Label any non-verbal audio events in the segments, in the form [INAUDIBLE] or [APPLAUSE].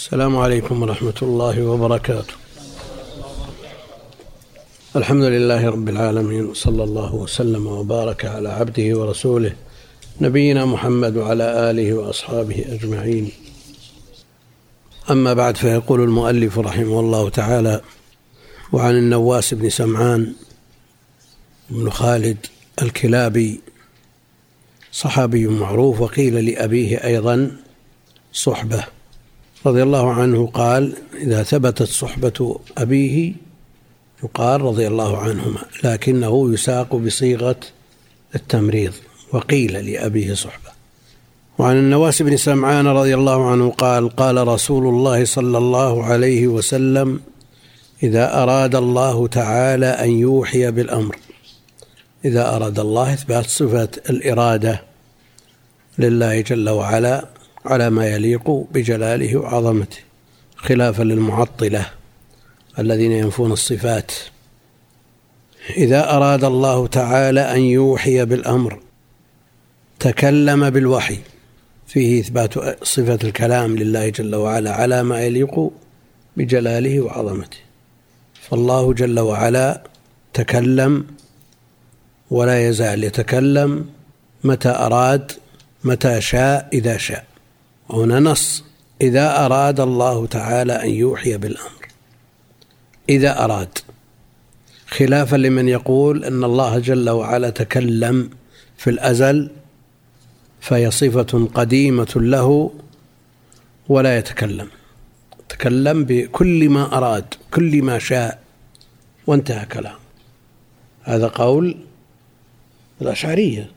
السلام عليكم ورحمة الله وبركاته. الحمد لله رب العالمين وصلى الله وسلم وبارك على عبده ورسوله نبينا محمد وعلى آله وأصحابه أجمعين. أما بعد فيقول المؤلف رحمه الله تعالى وعن النواس بن سمعان بن خالد الكلابي صحابي معروف وقيل لأبيه أيضا صحبة رضي الله عنه قال إذا ثبتت صحبة أبيه يقال رضي الله عنهما لكنه يساق بصيغة التمريض وقيل لأبيه صحبة. وعن النواس بن سمعان رضي الله عنه قال قال رسول الله صلى الله عليه وسلم إذا أراد الله تعالى أن يوحي بالأمر إذا أراد الله إثبات صفة الإرادة لله جل وعلا على ما يليق بجلاله وعظمته خلافا للمعطلة الذين ينفون الصفات. إذا أراد الله تعالى أن يوحي بالأمر تكلم بالوحي. فيه إثبات صفة الكلام لله جل وعلا على ما يليق بجلاله وعظمته. فالله جل وعلا تكلم ولا يزال يتكلم متى أراد متى شاء إذا شاء. هنا نص. إذا أراد الله تعالى أن يوحي بالأمر. إذا أراد. خلافا لمن يقول أن الله جل وعلا تكلم في الأزل فهي صفة قديمة له ولا يتكلم. تكلم بكل ما أراد كل ما شاء. وانتهى كلام. هذا قول الأشعرية.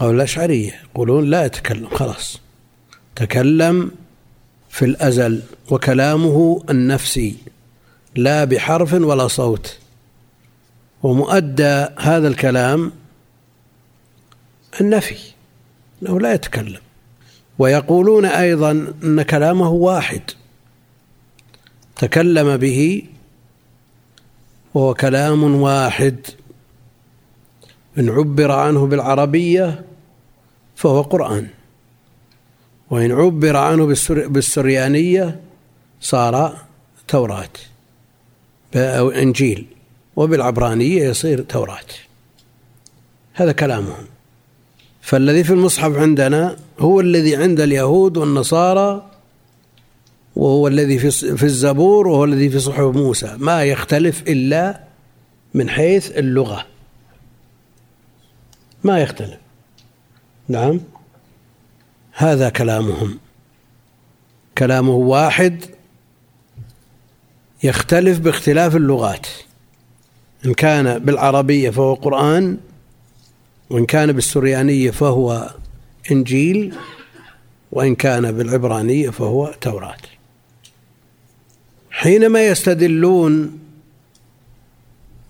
قول الأشعرية يقولون لا يتكلم. خلاص. تكلم في الأزل وكلامه النفسي. لا بحرف ولا صوت. ومؤدى هذا الكلام النفي إنه لا يتكلم. ويقولون أيضا إن كلامه واحد. تكلم به وهو كلام واحد. إن عبر عنه بالعربية فهو قرآن. وإن عبر عنه بالسريانية صار توراة. أو إنجيل. وبالعبرانية يصير توراة. هذا كلامهم. فالذي في المصحف عندنا هو الذي عند اليهود والنصارى وهو الذي في الزبور وهو الذي في صحف موسى. ما يختلف إلا من حيث اللغة. ما يختلف. نعم. هذا كلامهم. كلامه واحد يختلف باختلاف اللغات. إن كان بالعربية فهو قرآن وإن كان بالسريانية فهو إنجيل وإن كان بالعبرانية فهو توراة. حينما يستدلون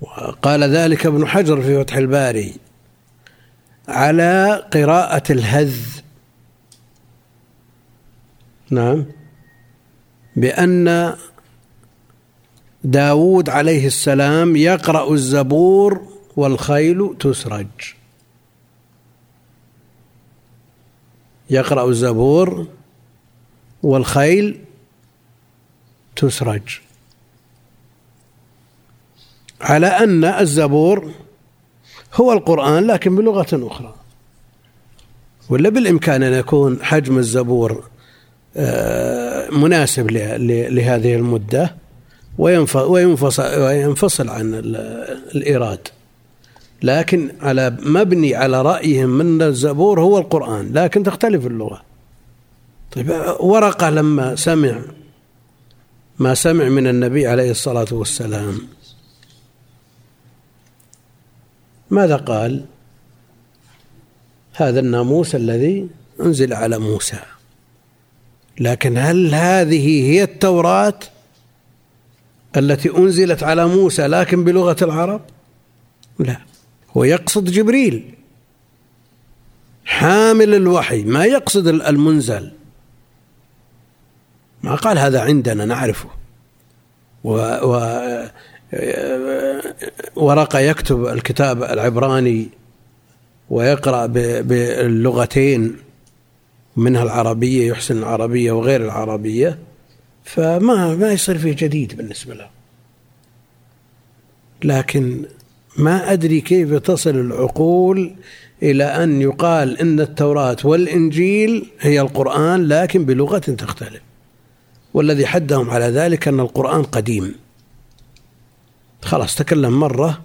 وقال ذلك ابن حجر في فتح الباري على قراءة الهذ. نعم. بأن داود عليه السلام يقرأ الزبور والخيل تسرج. يقرأ الزبور والخيل تسرج. على أن الزبور هو القرآن لكن بلغة أخرى. ولا بالإمكان أن يكون حجم الزبور آه، مناسب لهذه المدة وينفصل, وينفصل عن الإيراد. لكن على مبني على رأيهم من الزبور هو القرآن لكن تختلف اللغة. طيب ورقة لما سمع ما سمع من النبي عليه الصلاة والسلام ماذا قال؟ هذا الناموس الذي أنزل على موسى. لكن هل هذه هي التوراة التي أنزلت على موسى لكن بلغة العرب؟ لا. هو يقصد جبريل. حامل الوحي. ما يقصد المنزل. ما قال هذا عندنا نعرفه. و, و ورقة يكتب الكتاب العبراني ويقرأ باللغتين منها العربية يحسن العربية وغير العربية فما ما يصير فيه جديد بالنسبة له. لكن ما أدري كيف تصل العقول إلى أن يقال إن التوراة والإنجيل هي القرآن لكن بلغة تختلف. والذي حدهم على ذلك أن القرآن قديم. خلاص تكلم مرة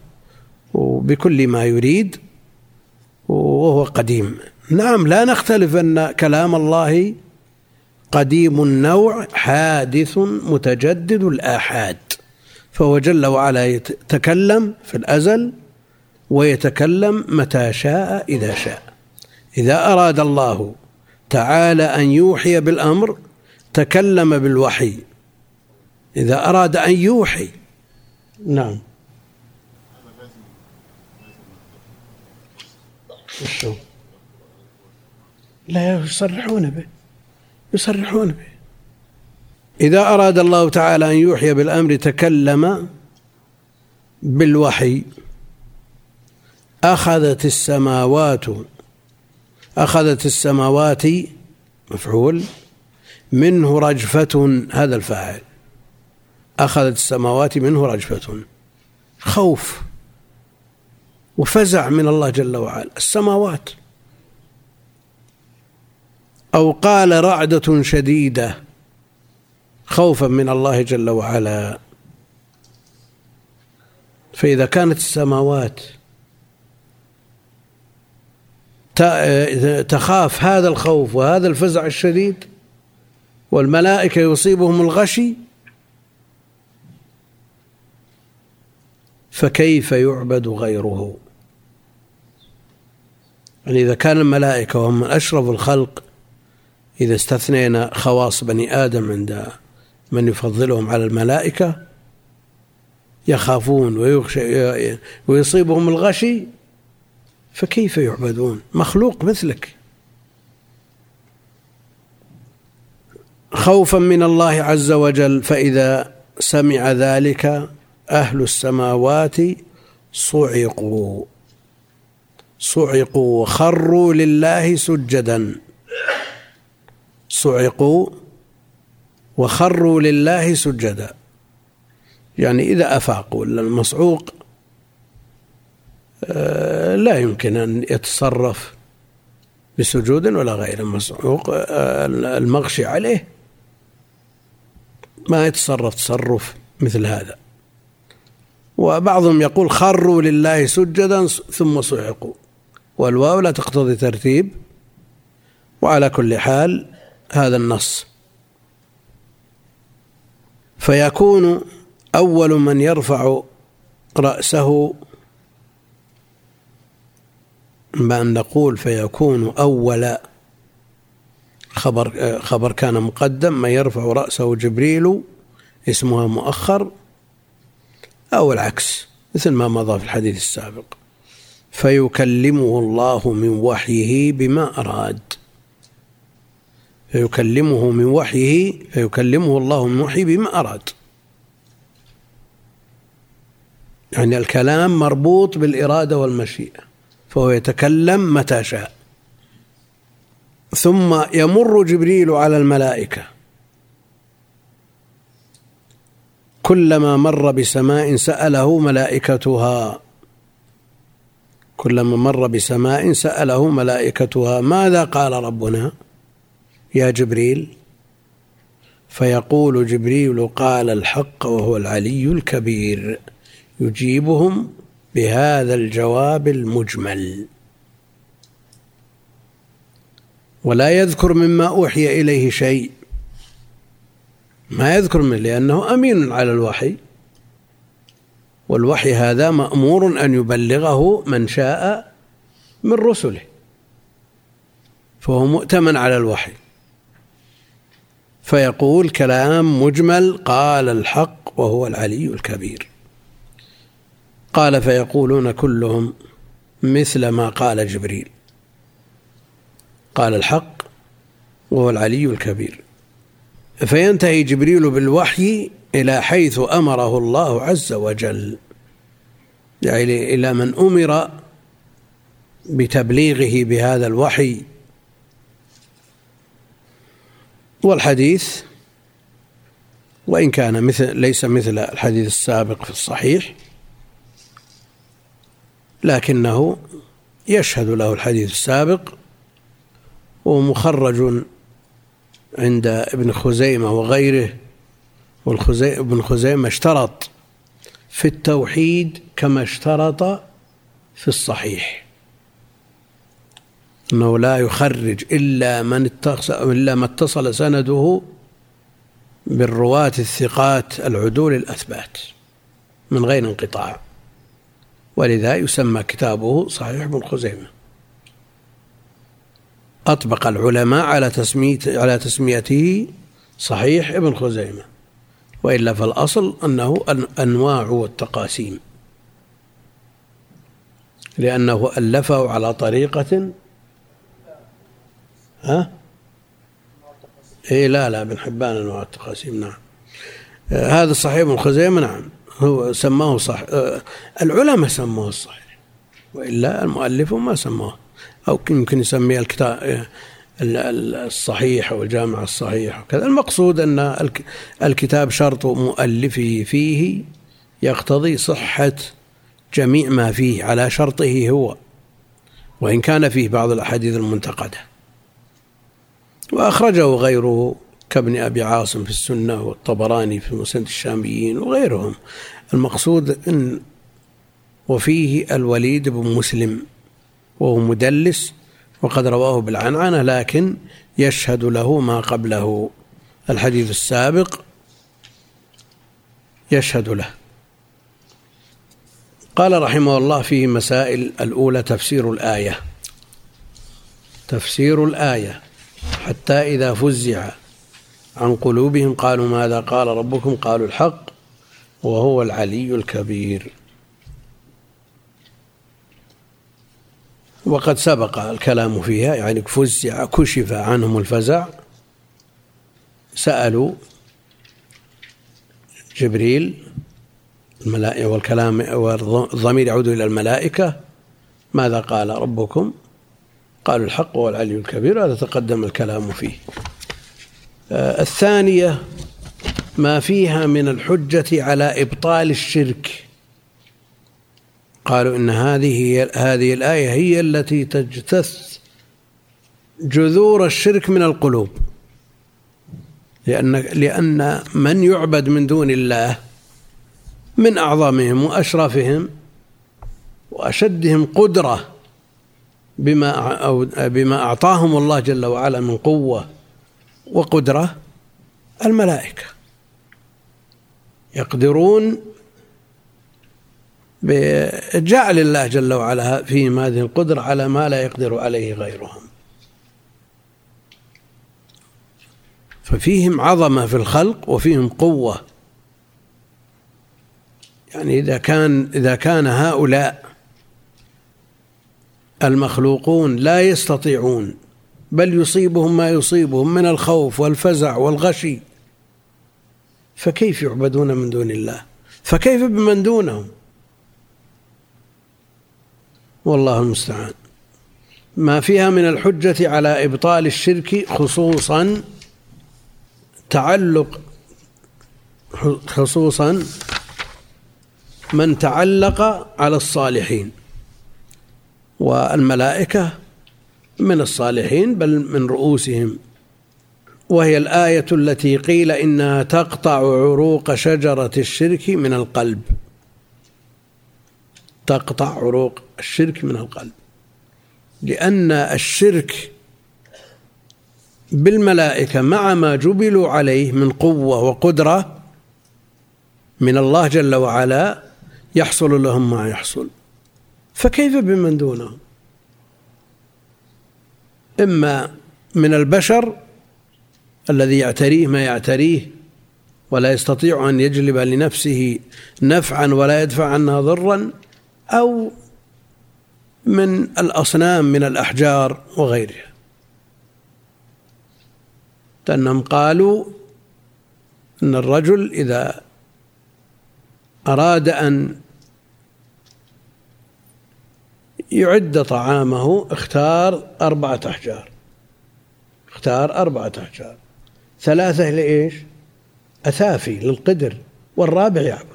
وبكل ما يريد وهو قديم. نعم لا نختلف أن كلام الله قديم النوع حادث متجدد الآحاد. فهو جل وعلا يتكلم في الأزل ويتكلم متى شاء إذا شاء. إذا أراد الله تعالى أن يوحي بالأمر تكلم بالوحي. إذا أراد أن يوحي نعم. وشو لا يصرحون به. يصرحون به. إذا أراد الله تعالى أن يوحي بالأمر تكلم بالوحي. أخذت السماوات. أخذت السماوات مفعول. منه رجفة هذا الفاعل. أخذت السماوات منه رجفة. خوف وفزع من الله جل وعلا. السماوات. أو قال رعدة شديدة خوفا من الله جل وعلا. فإذا كانت السماوات تخاف هذا الخوف وهذا الفزع الشديد والملائكة يصيبهم الغشي فكيف يعبد غيره؟ يعني إذا كان الملائكة وهم من أشرف الخلق إذا استثنينا خواص بني آدم عند من يفضلهم على الملائكة يخافون ويخشى ويصيبهم الغشي فكيف يعبدون؟ مخلوق مثلك. خوفا من الله عز وجل فإذا سمع ذلك أهل السماوات صعقوا صعقوا وخروا لله سجدا. صعقوا وخروا لله سجدا. يعني إذا أفاقوا المصعوق آه، لا يمكن أن يتصرف بسجود ولا غير المصعوق آه، المغشي عليه. ما يتصرف تصرف مثل هذا. وبعضهم يقول خروا لله سجدا ثم صعقوا والواو لا تقتضي ترتيب. وعلى كل حال هذا النص. فيكون أول من يرفع رأسه ما أن نقول فيكون أول خبر خبر كان مقدم ما يرفع رأسه جبريل اسمها مؤخر. أو العكس مثل ما مضى في الحديث السابق. فيكلمه الله من وحيه بما أراد. فيكلمه من وحيه فيكلمه الله من وحيه بما أراد. يعني الكلام مربوط بالإرادة والمشيئة فهو يتكلم متى شاء. ثم يمر جبريل على الملائكة. كلما مر بسماء سأله ملائكتها. كلما مر بسماء سأله ملائكتها ماذا قال ربنا؟ يا جبريل. فيقول جبريل قال الحق وهو العلي الكبير. يجيبهم بهذا الجواب المجمل. ولا يذكر مما أوحي إليه شيء. ما يذكر منه لأنه أمين على الوحي. والوحي هذا مأمور أن يبلغه من شاء من رسله فهو مؤتمن على الوحي. فيقول كلام مجمل قال الحق وهو العلي الكبير. قال فيقولون كلهم مثل ما قال جبريل. قال الحق وهو العلي الكبير. فينتهي جبريل بالوحي إلى حيث أمره الله عز وجل. يعني إلى من أمر بتبليغه بهذا الوحي. والحديث وإن كان مثل ليس مثل الحديث السابق في الصحيح لكنه يشهد له الحديث السابق ومخرج عند ابن خزيمة وغيره وابن خزيمة اشترط في التوحيد كما اشترط في الصحيح. إنه لا يخرج إلا من إلا ما اتصل سنده بالرواة الثقات العدول الأثبات من غير انقطاع. ولذا يسمى كتابه صحيح ابن خزيمة. أطبق العلماء على تسمية على تسميته صحيح ابن خزيمة وإلا فالأصل أنه أنواع والتقاسيم. لأنه الفه على طريقة ها؟ اي لا لا ابن حبان أنواع التقاسيم نعم. آه هذا صحيح ابن خزيمة نعم. هو سماه صح آه العلماء سموه الصحيح وإلا المؤلف ما سموه. أو يمكن يسميه الكتاب الصحيح أو الجامع الصحيح وكذا المقصود أن الكتاب شرط مؤلفه فيه يقتضي صحة جميع ما فيه على شرطه هو وإن كان فيه بعض الأحاديث المنتقدة. وأخرجه غيره كابن أبي عاصم في السنة والطبراني في مسند الشاميين وغيرهم. المقصود أن وفيه الوليد بن مسلم. وهو مدلس وقد رواه بالعنعنة لكن يشهد له ما قبله. الحديث السابق يشهد له. قال رحمه الله فيه مسائل الأولى تفسير الآية. تفسير الآية. حتى إذا فزع عن قلوبهم قالوا ماذا قال ربكم؟ قالوا الحق وهو العلي الكبير. وقد سبق الكلام فيها يعني فزع كشف عنهم الفزع. سألوا جبريل الملائكة والكلام والضمير يعود إلى الملائكة. ماذا قال ربكم؟ قالوا الحق هو العلي الكبير هذا تقدم الكلام فيه. آه، الثانية ما فيها من الحجة على إبطال الشرك. قالوا إن هذه هذه الآية هي التي تجتث جذور الشرك من القلوب. لأن لأن من يعبد من دون الله من أعظمهم وأشرفهم وأشدهم قدرة بما أو بما أعطاهم الله جل وعلا من قوة وقدرة الملائكة يقدرون بجعل الله جل وعلا فيهم هذه القدرة على ما لا يقدر عليه غيرهم. ففيهم عظمة في الخلق وفيهم قوة. يعني إذا كان إذا كان هؤلاء المخلوقون لا يستطيعون بل يصيبهم ما يصيبهم من الخوف والفزع والغشي فكيف يعبدون من دون الله؟ فكيف بمن دونهم؟ والله المستعان. ما فيها من الحجة على إبطال الشرك خصوصا تعلق خصوصا من تعلق على الصالحين. والملائكة من الصالحين بل من رؤوسهم. وهي الآية التي قيل إنها تقطع عروق شجرة الشرك من القلب. تقطع عروق الشرك من القلب. لأن الشرك بالملائكة مع ما جبلوا عليه من قوة وقدرة من الله جل وعلا يحصل لهم ما يحصل. فكيف بمن دونهم؟ إما من البشر الذي يعتريه ما يعتريه ولا يستطيع أن يجلب لنفسه نفعا ولا يدفع عنها ضرا أو من الأصنام من الأحجار وغيرها. لأنهم قالوا أن الرجل إذا أراد أن يعد طعامه اختار أربعة أحجار. اختار أربعة أحجار. ثلاثة لإيش؟ أثافي للقدر والرابع يعبده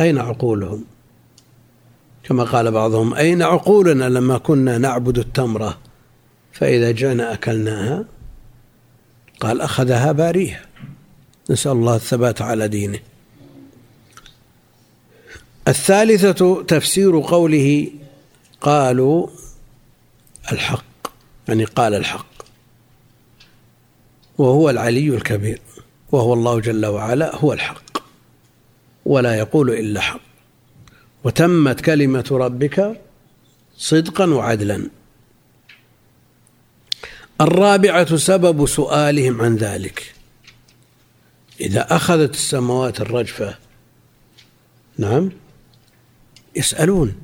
أين عقولهم؟ كما قال بعضهم أين عقولنا لما كنا نعبد التمرة فإذا جئنا أكلناها؟ قال أخذها باريها نسأل الله الثبات على دينه. الثالثة تفسير قوله قالوا الحق يعني قال الحق. وهو العلي الكبير وهو الله جل وعلا هو الحق. ولا يقول إلا حق. وتمت كلمة ربك صدقا وعدلا. الرابعة سبب سؤالهم عن ذلك. إذا أخذت السماوات الرجفة نعم يسألون.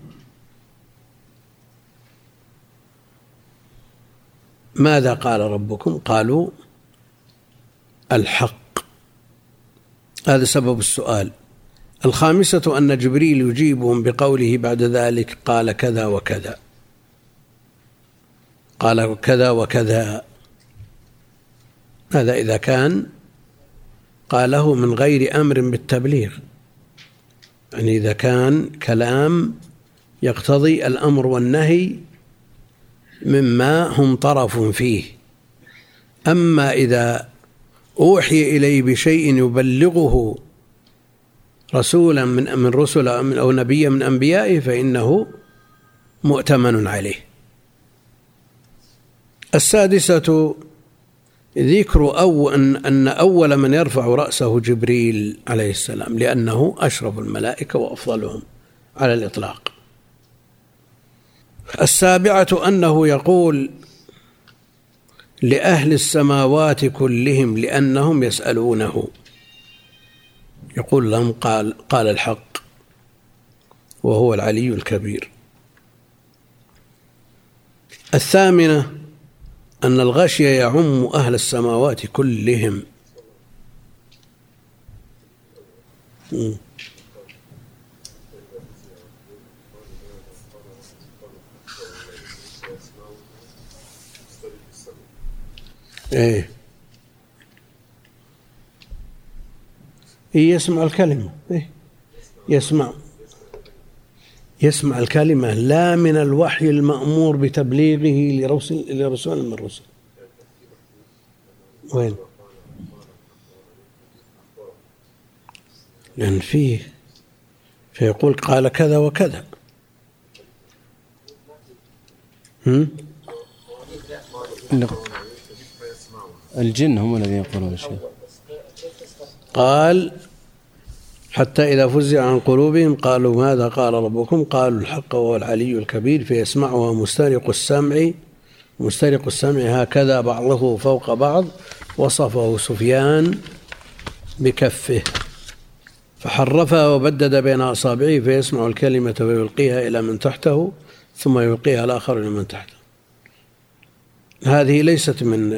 ماذا قال ربكم؟ قالوا الحق. هذا سبب السؤال. الخامسة أن جبريل يجيبهم بقوله بعد ذلك قال كذا وكذا. قال كذا وكذا. هذا إذا كان قاله من غير أمر بالتبليغ. يعني إذا كان كلام يقتضي الأمر والنهي مما هم طرف فيه. أما إذا أوحي إليه بشيء يبلغه رسولا من من رسل أو نبيا من أنبيائه فإنه مؤتمن عليه. السادسة ذكر أو أن, أن أول من يرفع رأسه جبريل عليه السلام لأنه أشرف الملائكة وأفضلهم على الإطلاق. السابعة أنه يقول لأهل السماوات كلهم لأنهم يسألونه. يقول لهم قال قال الحق وهو العلي الكبير. الثامنة أن الغشي يعم أهل السماوات كلهم. إيه. يسمع الكلمة. إيه؟ يسمع. يسمع الكلمة لا من الوحي المأمور بتبليغه لرسول لرسول من الرسل. وين؟ لأن فيه فيقول قال كذا وكذا. هم؟ الجن هم الذين يقولون الشيء. قال حتى إذا فزع عن قلوبهم قالوا ماذا قال ربكم؟ قالوا الحق وهو العلي الكبير فيسمعها مسترق السمع مسترق السمع هكذا بعضه فوق بعض وصفه سفيان بكفه. فحرفها وبدد بين أصابعه فيسمع الكلمة ويلقيها إلى من تحته ثم يلقيها الآخر إلى من تحته. هذه ليست من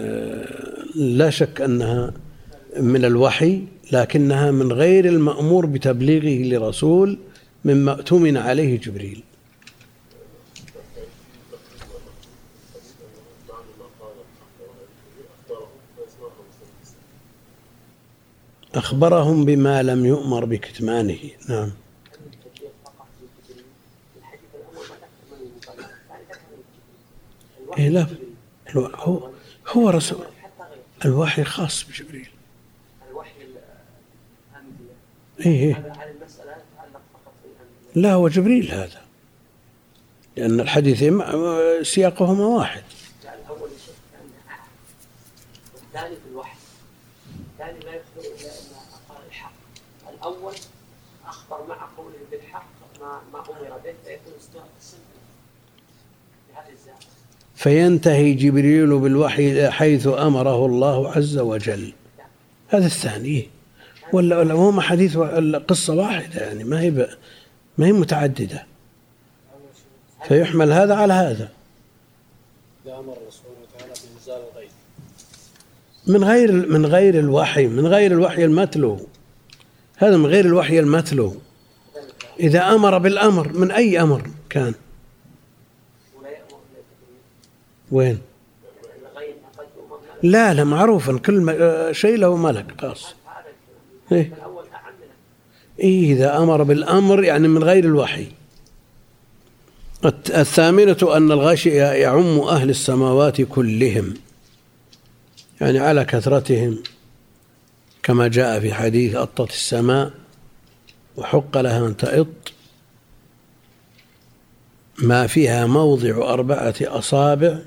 لا شك أنها من الوحي لكنها من غير المأمور بتبليغه لرسول مما اؤتمن عليه جبريل. أخبرهم بما لم يؤمر بكتمانه. نعم. إيه لا هو هو رسول الوحي خاص بجبريل. إيه, إيه. لا هو جبريل هذا. لأن الحديث سياقهما واحد. الثاني في الوحي. الثاني لا يخبر إلا أن الحق. الأول أخبر مع قوله بالحق ما ما أمر به فيكون فينتهي جبريل بالوحي حيث أمره الله عز وجل. هذا الثاني. ولا هم حديث قصة واحدة يعني ما هي ما هي متعددة. فيحمل هذا على هذا. من غير من غير الوحي من غير الوحي المتلو. هذا من غير الوحي المتلو. إذا أمر بالأمر من أي أمر كان؟ وين؟ لا لا معروف كل شيء له ملك خاص إيه؟ إيه إذا أمر بالأمر يعني من غير الوحي. الثامنة أن الغاشي يعم أهل السماوات كلهم يعني على كثرتهم كما جاء في حديث أطت السماء وحق لها أن تئط. ما فيها موضع أربعة أصابع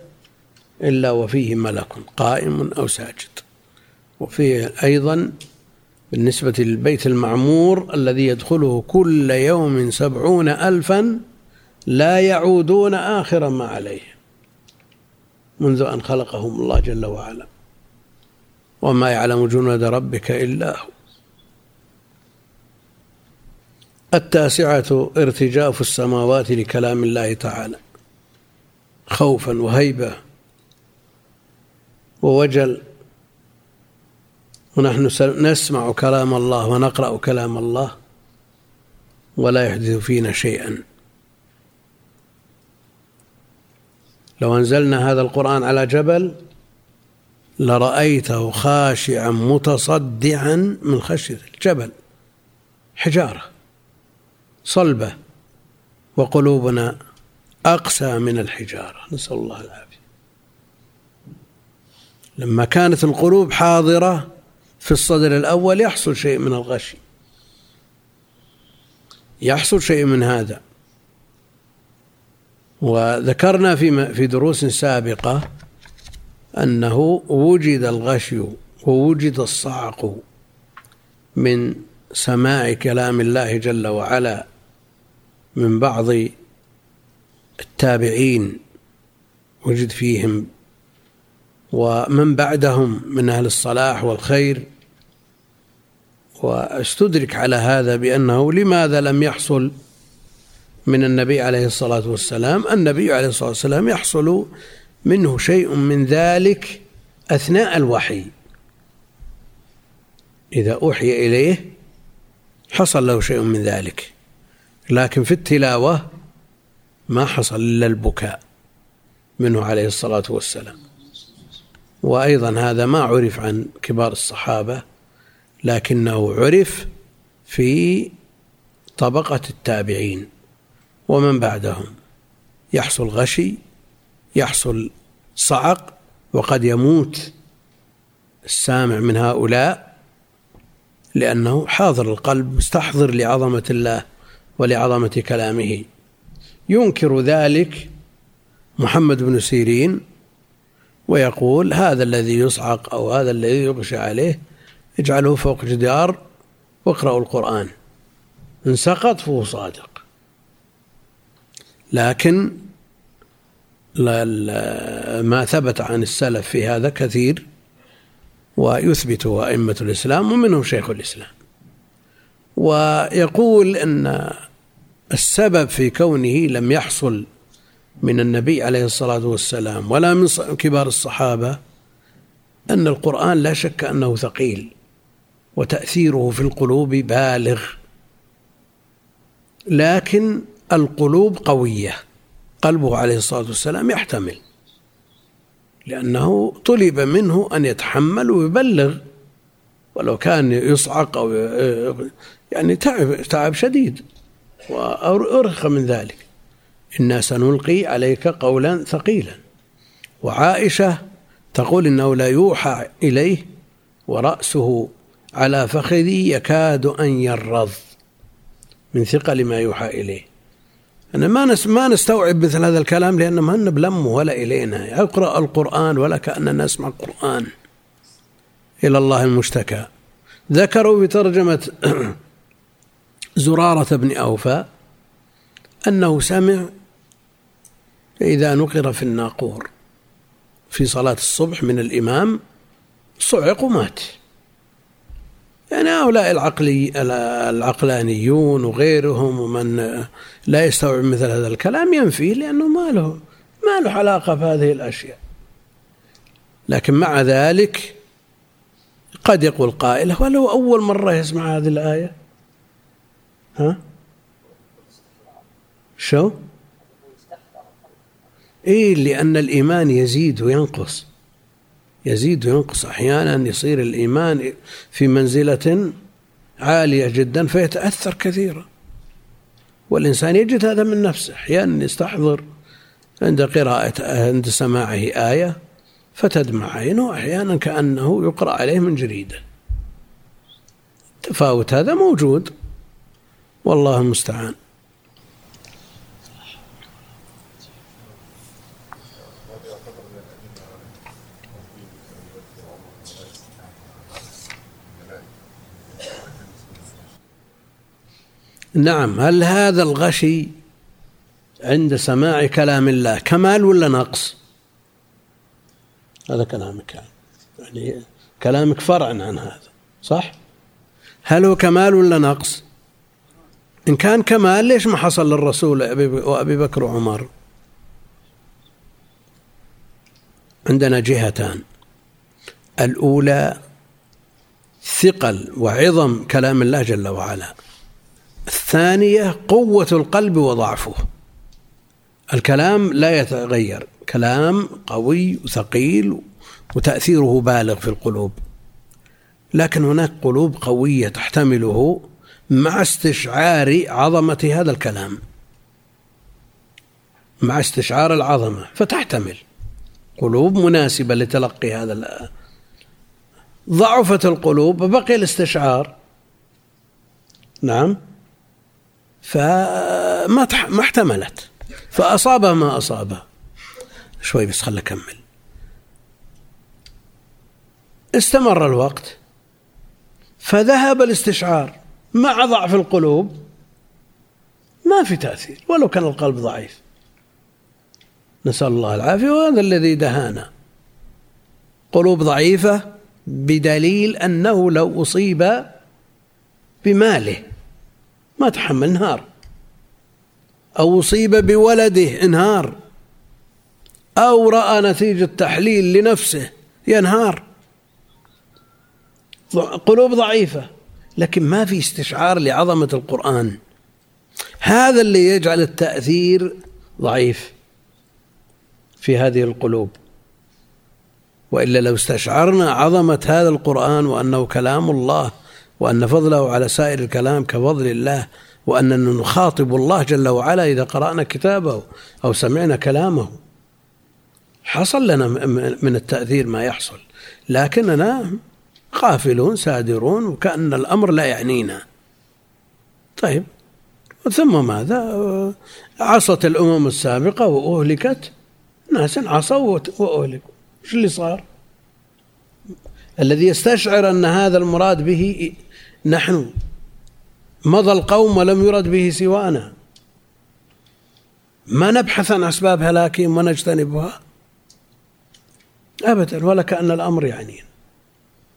إلا وفيه ملك قائم أو ساجد. وفيه أيضا بالنسبة للبيت المعمور الذي يدخله كل يوم سبعون ألفا لا يعودون آخر ما عليه منذ أن خلقهم الله جل وعلا. وما يعلم جنود ربك إلا هو. التاسعة ارتجاف السماوات لكلام الله تعالى. خوفا وهيبة. ووجل ونحن نسمع كلام الله ونقرأ كلام الله ولا يحدث فينا شيئا. لو أنزلنا هذا القرآن على جبل لرأيته خاشعا متصدعا من خشية الجبل حجارة صلبة وقلوبنا أقسى من الحجارة. نسأل الله العافية. لما كانت القلوب حاضرة في الصدر الأول يحصل شيء من الغش يحصل شيء من هذا. وذكرنا في في دروس سابقة أنه وجد الغشي ووجد الصعق من سماع كلام الله جل وعلا من بعض التابعين وجد فيهم. ومن بعدهم من أهل الصلاح والخير وأستدرك على هذا بأنه لماذا لم يحصل من النبي عليه الصلاة والسلام؟ النبي عليه الصلاة والسلام يحصل منه شيء من ذلك أثناء الوحي. إذا أوحي إليه حصل له شيء من ذلك. لكن في التلاوة ما حصل إلا البكاء منه عليه الصلاة والسلام. وأيضا هذا ما عرف عن كبار الصحابة لكنه عرف في طبقة التابعين ومن بعدهم. يحصل غشي يحصل صعق وقد يموت السامع من هؤلاء لأنه حاضر القلب مستحضر لعظمة الله ولعظمة كلامه. ينكر ذلك محمد بن سيرين ويقول هذا الذي يصعق أو هذا الذي يغشى عليه اجعله فوق جدار واقرأوا القرآن. إن سقط فهو صادق. لكن ما ثبت عن السلف في هذا كثير ويثبته أئمة الإسلام ومنهم شيخ الإسلام. ويقول أن السبب في كونه لم يحصل من النبي عليه الصلاة والسلام ولا من كبار الصحابة أن القرآن لا شك أنه ثقيل. وتأثيره في القلوب بالغ. لكن القلوب قوية. قلبه عليه الصلاة والسلام يحتمل. لأنه طلب منه أن يتحمل ويبلغ. ولو كان يصعق أو يعني تعب تعب شديد. وأرخ من ذلك. إنا سنلقي عليك قولا ثقيلا. وعائشة تقول إنه لا يوحى إليه ورأسه على فخذي يكاد أن يرض. من ثقل ما يوحى إليه. أنا ما ما نستوعب مثل هذا الكلام لأن ما لنا بلمه ولا إلينا. يقرأ القرآن ولا كأننا نسمع القرآن. إلى الله المشتكى. ذكروا بترجمة [CLEARS THROAT] زرارة بن أوفى أنه سمع إذا نقر في الناقور. في صلاة الصبح من الإمام صعق ومات. يعني هؤلاء العقلي العقلانيون وغيرهم ومن لا يستوعب مثل هذا الكلام ينفيه لأنه ما له ما له علاقة بهذه الأشياء. لكن مع ذلك قد يقول قائل ولو أول مرة يسمع هذه الآية؟ ها؟ شو؟ إيه لأن الإيمان يزيد وينقص. يزيد وينقص أحيانا يصير الإيمان في منزلة عالية جدا فيتأثر كثيرا. والإنسان يجد هذا من نفسه أحيانا يستحضر عند قراءة عند سماعه آية فتدمع عينه أحيانا كأنه يقرأ عليه من جريدة. التفاوت هذا موجود والله المستعان. نعم هل هذا الغشي عند سماع كلام الله كمال ولا نقص؟ هذا كلامك يعني كلامك فرع عن هذا صح؟ هل هو كمال ولا نقص؟ إن كان كمال ليش ما حصل للرسول وأبي بكر وعمر؟ عندنا جهتان الأولى ثقل وعظم كلام الله جل وعلا. الثانية قوة القلب وضعفه. الكلام لا يتغير. كلام قوي وثقيل وتأثيره بالغ في القلوب. لكن هناك قلوب قوية تحتمله مع استشعار عظمة هذا الكلام. مع استشعار العظمة فتحتمل. قلوب مناسبة لتلقي هذا ضعفت القلوب وبقي الاستشعار. نعم؟ فما ما احتملت. فأصابها ما أصابها شوي بس خل أكمل استمر الوقت. فذهب الاستشعار مع ضعف القلوب. ما في تأثير ولو كان القلب ضعيف. نسأل الله العافية. وهذا الذي دهانا. قلوب ضعيفة بدليل أنه لو أصيب بماله. ما تحمل انهار. أو أصيب بولده انهار. أو رأى نتيجة تحليل لنفسه ينهار. قلوب ضعيفة. لكن ما في استشعار لعظمة القرآن. هذا اللي يجعل التأثير ضعيف في هذه القلوب. وإلا لو استشعرنا عظمة هذا القرآن وأنه كلام الله وأن فضله على سائر الكلام كفضل الله واننا نخاطب الله جل وعلا إذا قرأنا كتابه أو سمعنا كلامه. حصل لنا من التأثير ما يحصل لكننا غافلون سادرون وكأن الأمر لا يعنينا. طيب ثم ماذا؟ عصت الأمم السابقة وأهلكت ناس عصوا وأهلكوا. إيش اللي صار؟ الذي يستشعر أن هذا المراد به نحن مضى القوم ولم يرد به سوانا. ما نبحث عن أسباب هلاكهم ونجتنبها؟ أبدا ولا كأن الأمر يعنينا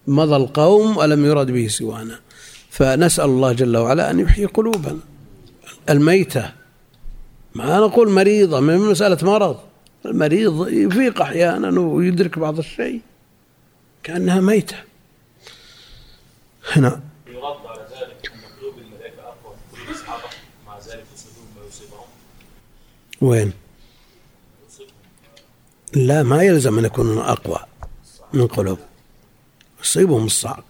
مضى القوم ولم يرد به سوانا. فنسأل الله جل وعلا أن يحيي قلوبنا. الميتة ما نقول مريضة من مسألة مرض. المريض يفيق أحيانا ويدرك بعض الشيء كأنها ميتة. هنا يرد على ذلك أن قلوب الملائكة أقوى من قلوب الصحابة مع ذلك يصيبهم ما يصيبهم وين؟ لا ما يلزم أن يكونوا أقوى من قلوب. يصيبهم الصعق.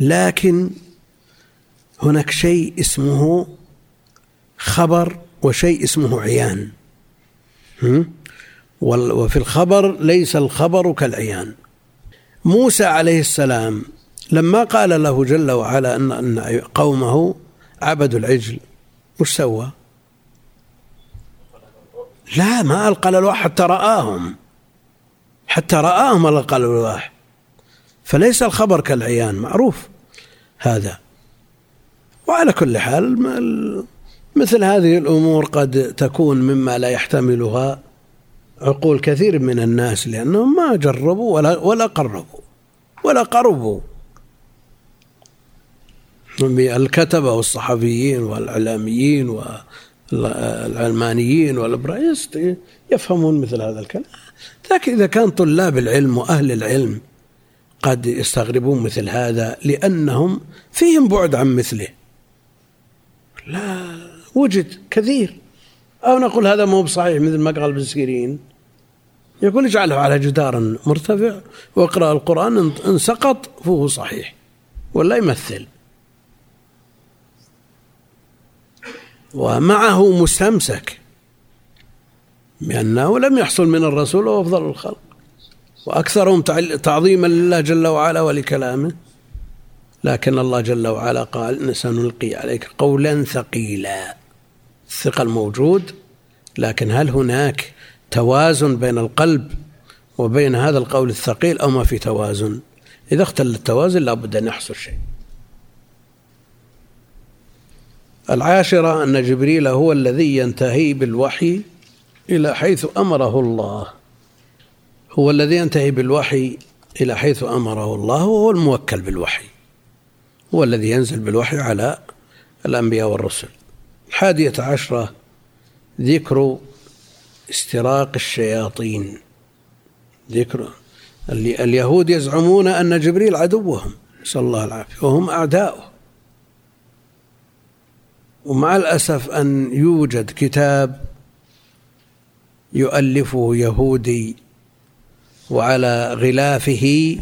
لكن هناك شيء اسمه خبر وشيء اسمه عيان. وفي الخبر ليس الخبر كالعيان. موسى عليه السلام لما قال له جل وعلا أن قومه عبدوا العجل وش سوى؟ لا ما ألقى الألواح حتى رآهم. حتى رآهم ألقى الألواح فليس الخبر كالعيان معروف هذا. وعلى كل حال مثل هذه الأمور قد تكون مما لا يحتملها عقول كثير من الناس لأنهم ما جربوا ولا ولا قربوا ولا قربوا. الكتبة والصحفيين والإعلاميين والعلمانيين والإبراهيست يفهمون مثل هذا الكلام. لكن إذا كان طلاب العلم وأهل العلم قد يستغربون مثل هذا لأنهم فيهم بعد عن مثله. لا وجد كثير. أو نقول هذا مو بصحيح مثل ما قال ابن سيرين. يقول اجعله على جدار مرتفع واقرأ القرآن إن سقط فهو صحيح ولا يمثل. ومعه مستمسك بأنه لم يحصل من الرسول وهو أفضل الخلق وأكثرهم تعظيما لله جل وعلا ولكلامه. لكن الله جل وعلا قال سنلقي عليك قولا ثقيلا. الثقل موجود لكن هل هناك توازن بين القلب وبين هذا القول الثقيل أو ما في توازن؟ إذا اختل التوازن لابد أن يحصل شيء. العاشرة أن جبريل هو الذي ينتهي بالوحي إلى حيث أمره الله. هو الذي ينتهي بالوحي إلى حيث أمره الله وهو الموكل بالوحي. هو الذي ينزل بالوحي على الأنبياء والرسل. الحادية عشرة ذكر استراق الشياطين. ذكر اليهود يزعمون أن جبريل عدوهم نسأل الله العافية وهم أعداؤه. ومع الأسف أن يوجد كتاب يؤلفه يهودي وعلى غلافه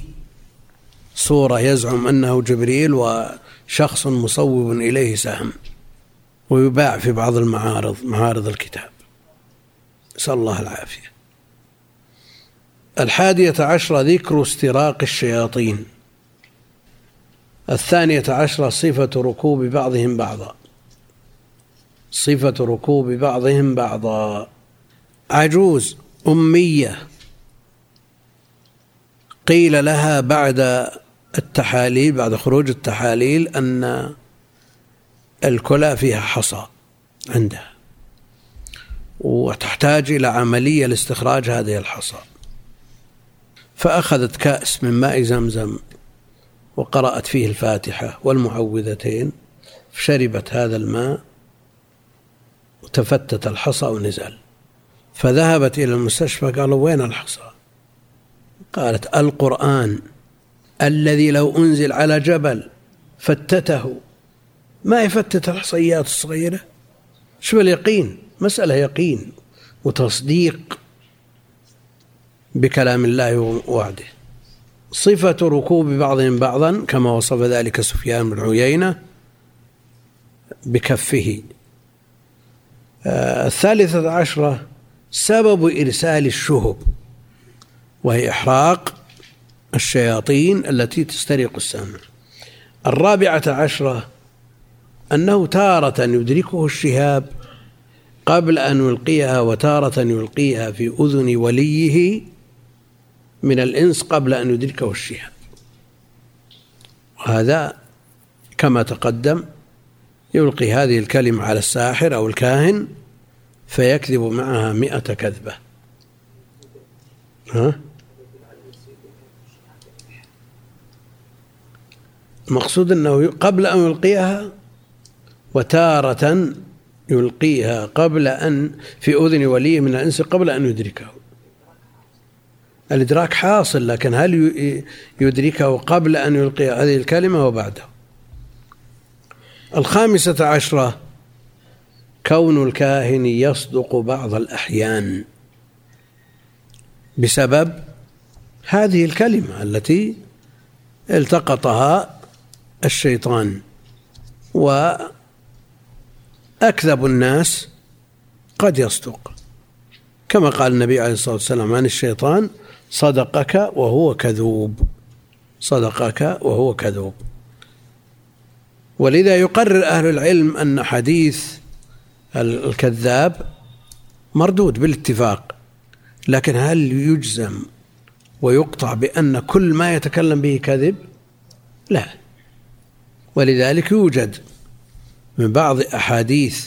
صورة يزعم أنه جبريل وشخص مصوب إليه سهم ويباع في بعض المعارض معارض الكتاب. نسأل الله العافية. الحادية عشرة ذكر استراق الشياطين. الثانية عشرة صفة ركوب بعضهم بعضا. صفة ركوب بعضهم بعضا. عجوز أمية. قيل لها بعد التحاليل بعد خروج التحاليل أن الكلى فيها حصى عندها وتحتاج إلى عملية لاستخراج هذه الحصى. فأخذت كأس من ماء زمزم وقرأت فيه الفاتحة والمعوذتين فشربت هذا الماء وتفتت الحصى ونزل فذهبت إلى المستشفى قالوا وين الحصى؟ قالت القرآن الذي لو أنزل على جبل فتته. ما يفتت الحصيات الصغيرة؟ شو اليقين؟ مسألة يقين وتصديق بكلام الله ووعده. صفة ركوب بعضهم بعضا كما وصف ذلك سفيان بن عيينة بكفه. الثالثة عشرة سبب إرسال الشهب وهي إحراق الشياطين التي تسترق السمع. الرابعة عشرة أنه تارة يدركه الشهاب قبل أن يلقيها وتارة يلقيها في أذن وليه من الإنس قبل أن يدركه الشهاب. وهذا كما تقدم يلقي هذه الكلمة على الساحر أو الكاهن فيكذب معها مئة كذبة. ها؟ المقصود أنه قبل أن يلقيها وتارة يلقيها قبل أن في أذن ولي من الإنس قبل أن يدركه. الإدراك حاصل لكن هل يدركه قبل أن يلقي هذه الكلمة وبعده؟ الخامسة عشرة. كون الكاهن يصدق بعض الأحيان. بسبب هذه الكلمة التي التقطها الشيطان. وأكذب الناس قد يصدق. كما قال النبي عليه الصلاة والسلام عن الشيطان صدقك وهو كذوب. صدقك وهو كذوب. ولذا يقرر أهل العلم أن حديث الكذاب مردود بالاتفاق لكن هل يجزم ويقطع بأن كل ما يتكلم به كذب؟ لا. ولذلك يوجد من بعض أحاديث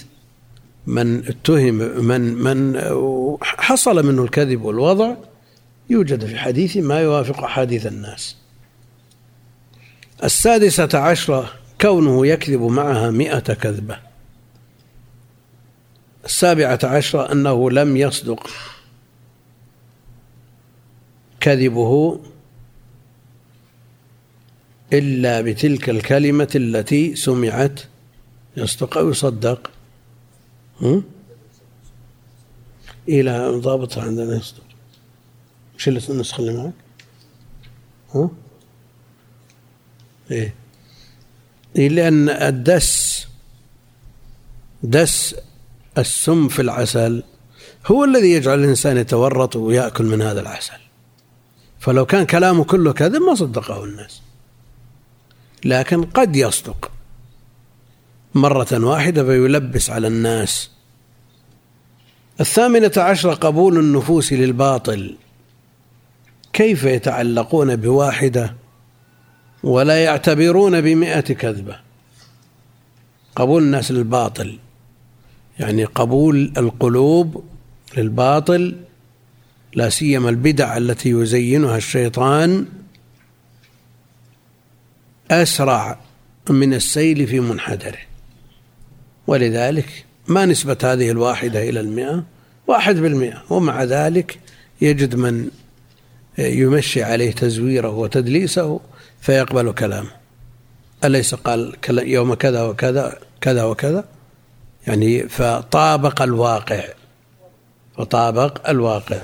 من اتهم من من حصل منه الكذب والوضع يوجد في حديث ما يوافق أحاديث الناس. السادسة عشرة كونه يكذب معها مئة كذبة. السابعة عشرة أنه لم يصدق. كذبه إلا بتلك الكلمة التي سمعت يصدق أو يصدق. إلى ضابط عندنا يصدق. وش النسخة اللي معك؟ ها؟ إيه إيه. لأن الدس دس السم في العسل هو الذي يجعل الإنسان يتورط ويأكل من هذا العسل. فلو كان كلامه كله كذب ما صدقه الناس. لكن قد يصدق. مرة واحدة فيلبس على الناس. الثامنة عشرة قبول النفوس للباطل. كيف يتعلقون بواحدة؟ ولا يعتبرون بمئة كذبة. قبول الناس للباطل. يعني قبول القلوب للباطل لا سيما البدع التي يزينها الشيطان أسرع من السيل في منحدره. ولذلك ما نسبة هذه الواحدة إلى المئة؟ واحد بالمئة. ومع ذلك يجد من يمشي عليه تزويره وتدليسه فيقبل كلامه أليس قال يوم كذا وكذا كذا وكذا؟ يعني فطابق الواقع فطابق الواقع.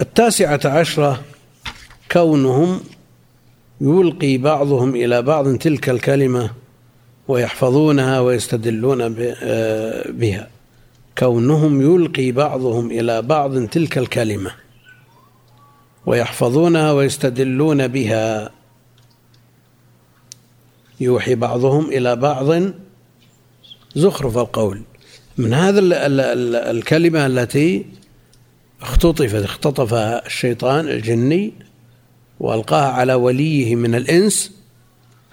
التاسعة عشرة كونهم يلقي بعضهم إلى بعض تلك الكلمة ويحفظونها ويستدلون آه، بها. كونهم يلقي بعضهم إلى بعض تلك الكلمة. ويحفظونها ويستدلون بها. يوحي بعضهم إلى بعض زخرف القول. من هذا الكلمة التي اختطفت اختطفها الشيطان الجني وألقاها على وليه من الإنس.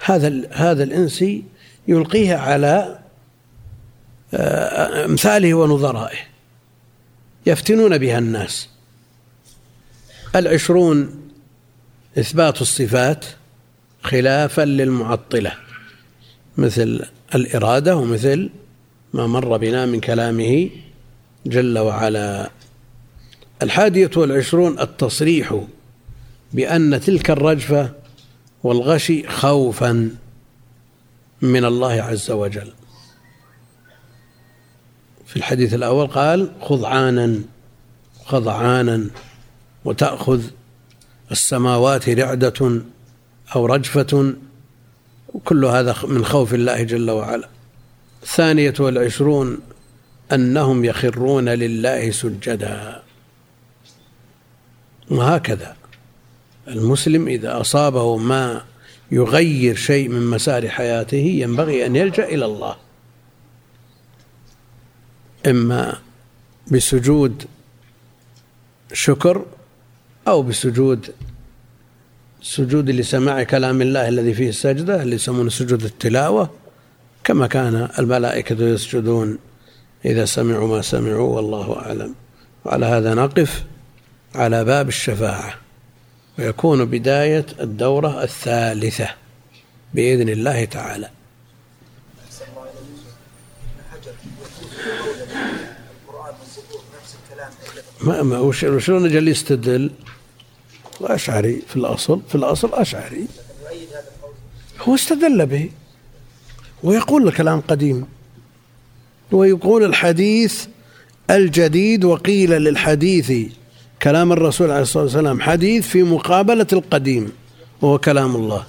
هذا هذا الانسي يلقيها على آه، أمثاله ونظرائه. يفتنون بها الناس. العشرون إثبات الصفات خلافا للمعطلة مثل الإرادة ومثل ما مر بنا من كلامه جل وعلا. الحادية والعشرون التصريح بأن تلك الرجفة والغشي خوفا من الله عز وجل. في الحديث الأول قال خضعانا خضعانا وتأخذ السماوات رعدة أو رجفة كل هذا من خوف الله جل وعلا. الثانية والعشرون أنهم يخرون لله سجدا. وهكذا. المسلم إذا أصابه ما يغير شيء من مسار حياته ينبغي أن يلجأ إلى الله. إما بسجود شكر أو بسجود سجود لسماع كلام الله الذي فيه السجدة اللي يسمونه سجود التلاوة كما كان الملائكة يسجدون إذا سمعوا ما سمعوا والله أعلم. وعلى هذا نقف على باب الشفاعة. ويكون بداية الدورة الثالثة بإذن الله تعالى. ما ما وشلون أجل يستدل؟ الأشعري في الاصل في الأصل أشعري. هو استدل به ويقول الكلام قديم. ويقول الحديث الجديد وقيل للحديث كلام الرسول عليه الصلاة والسلام حديث في مقابلة القديم وهو كلام الله.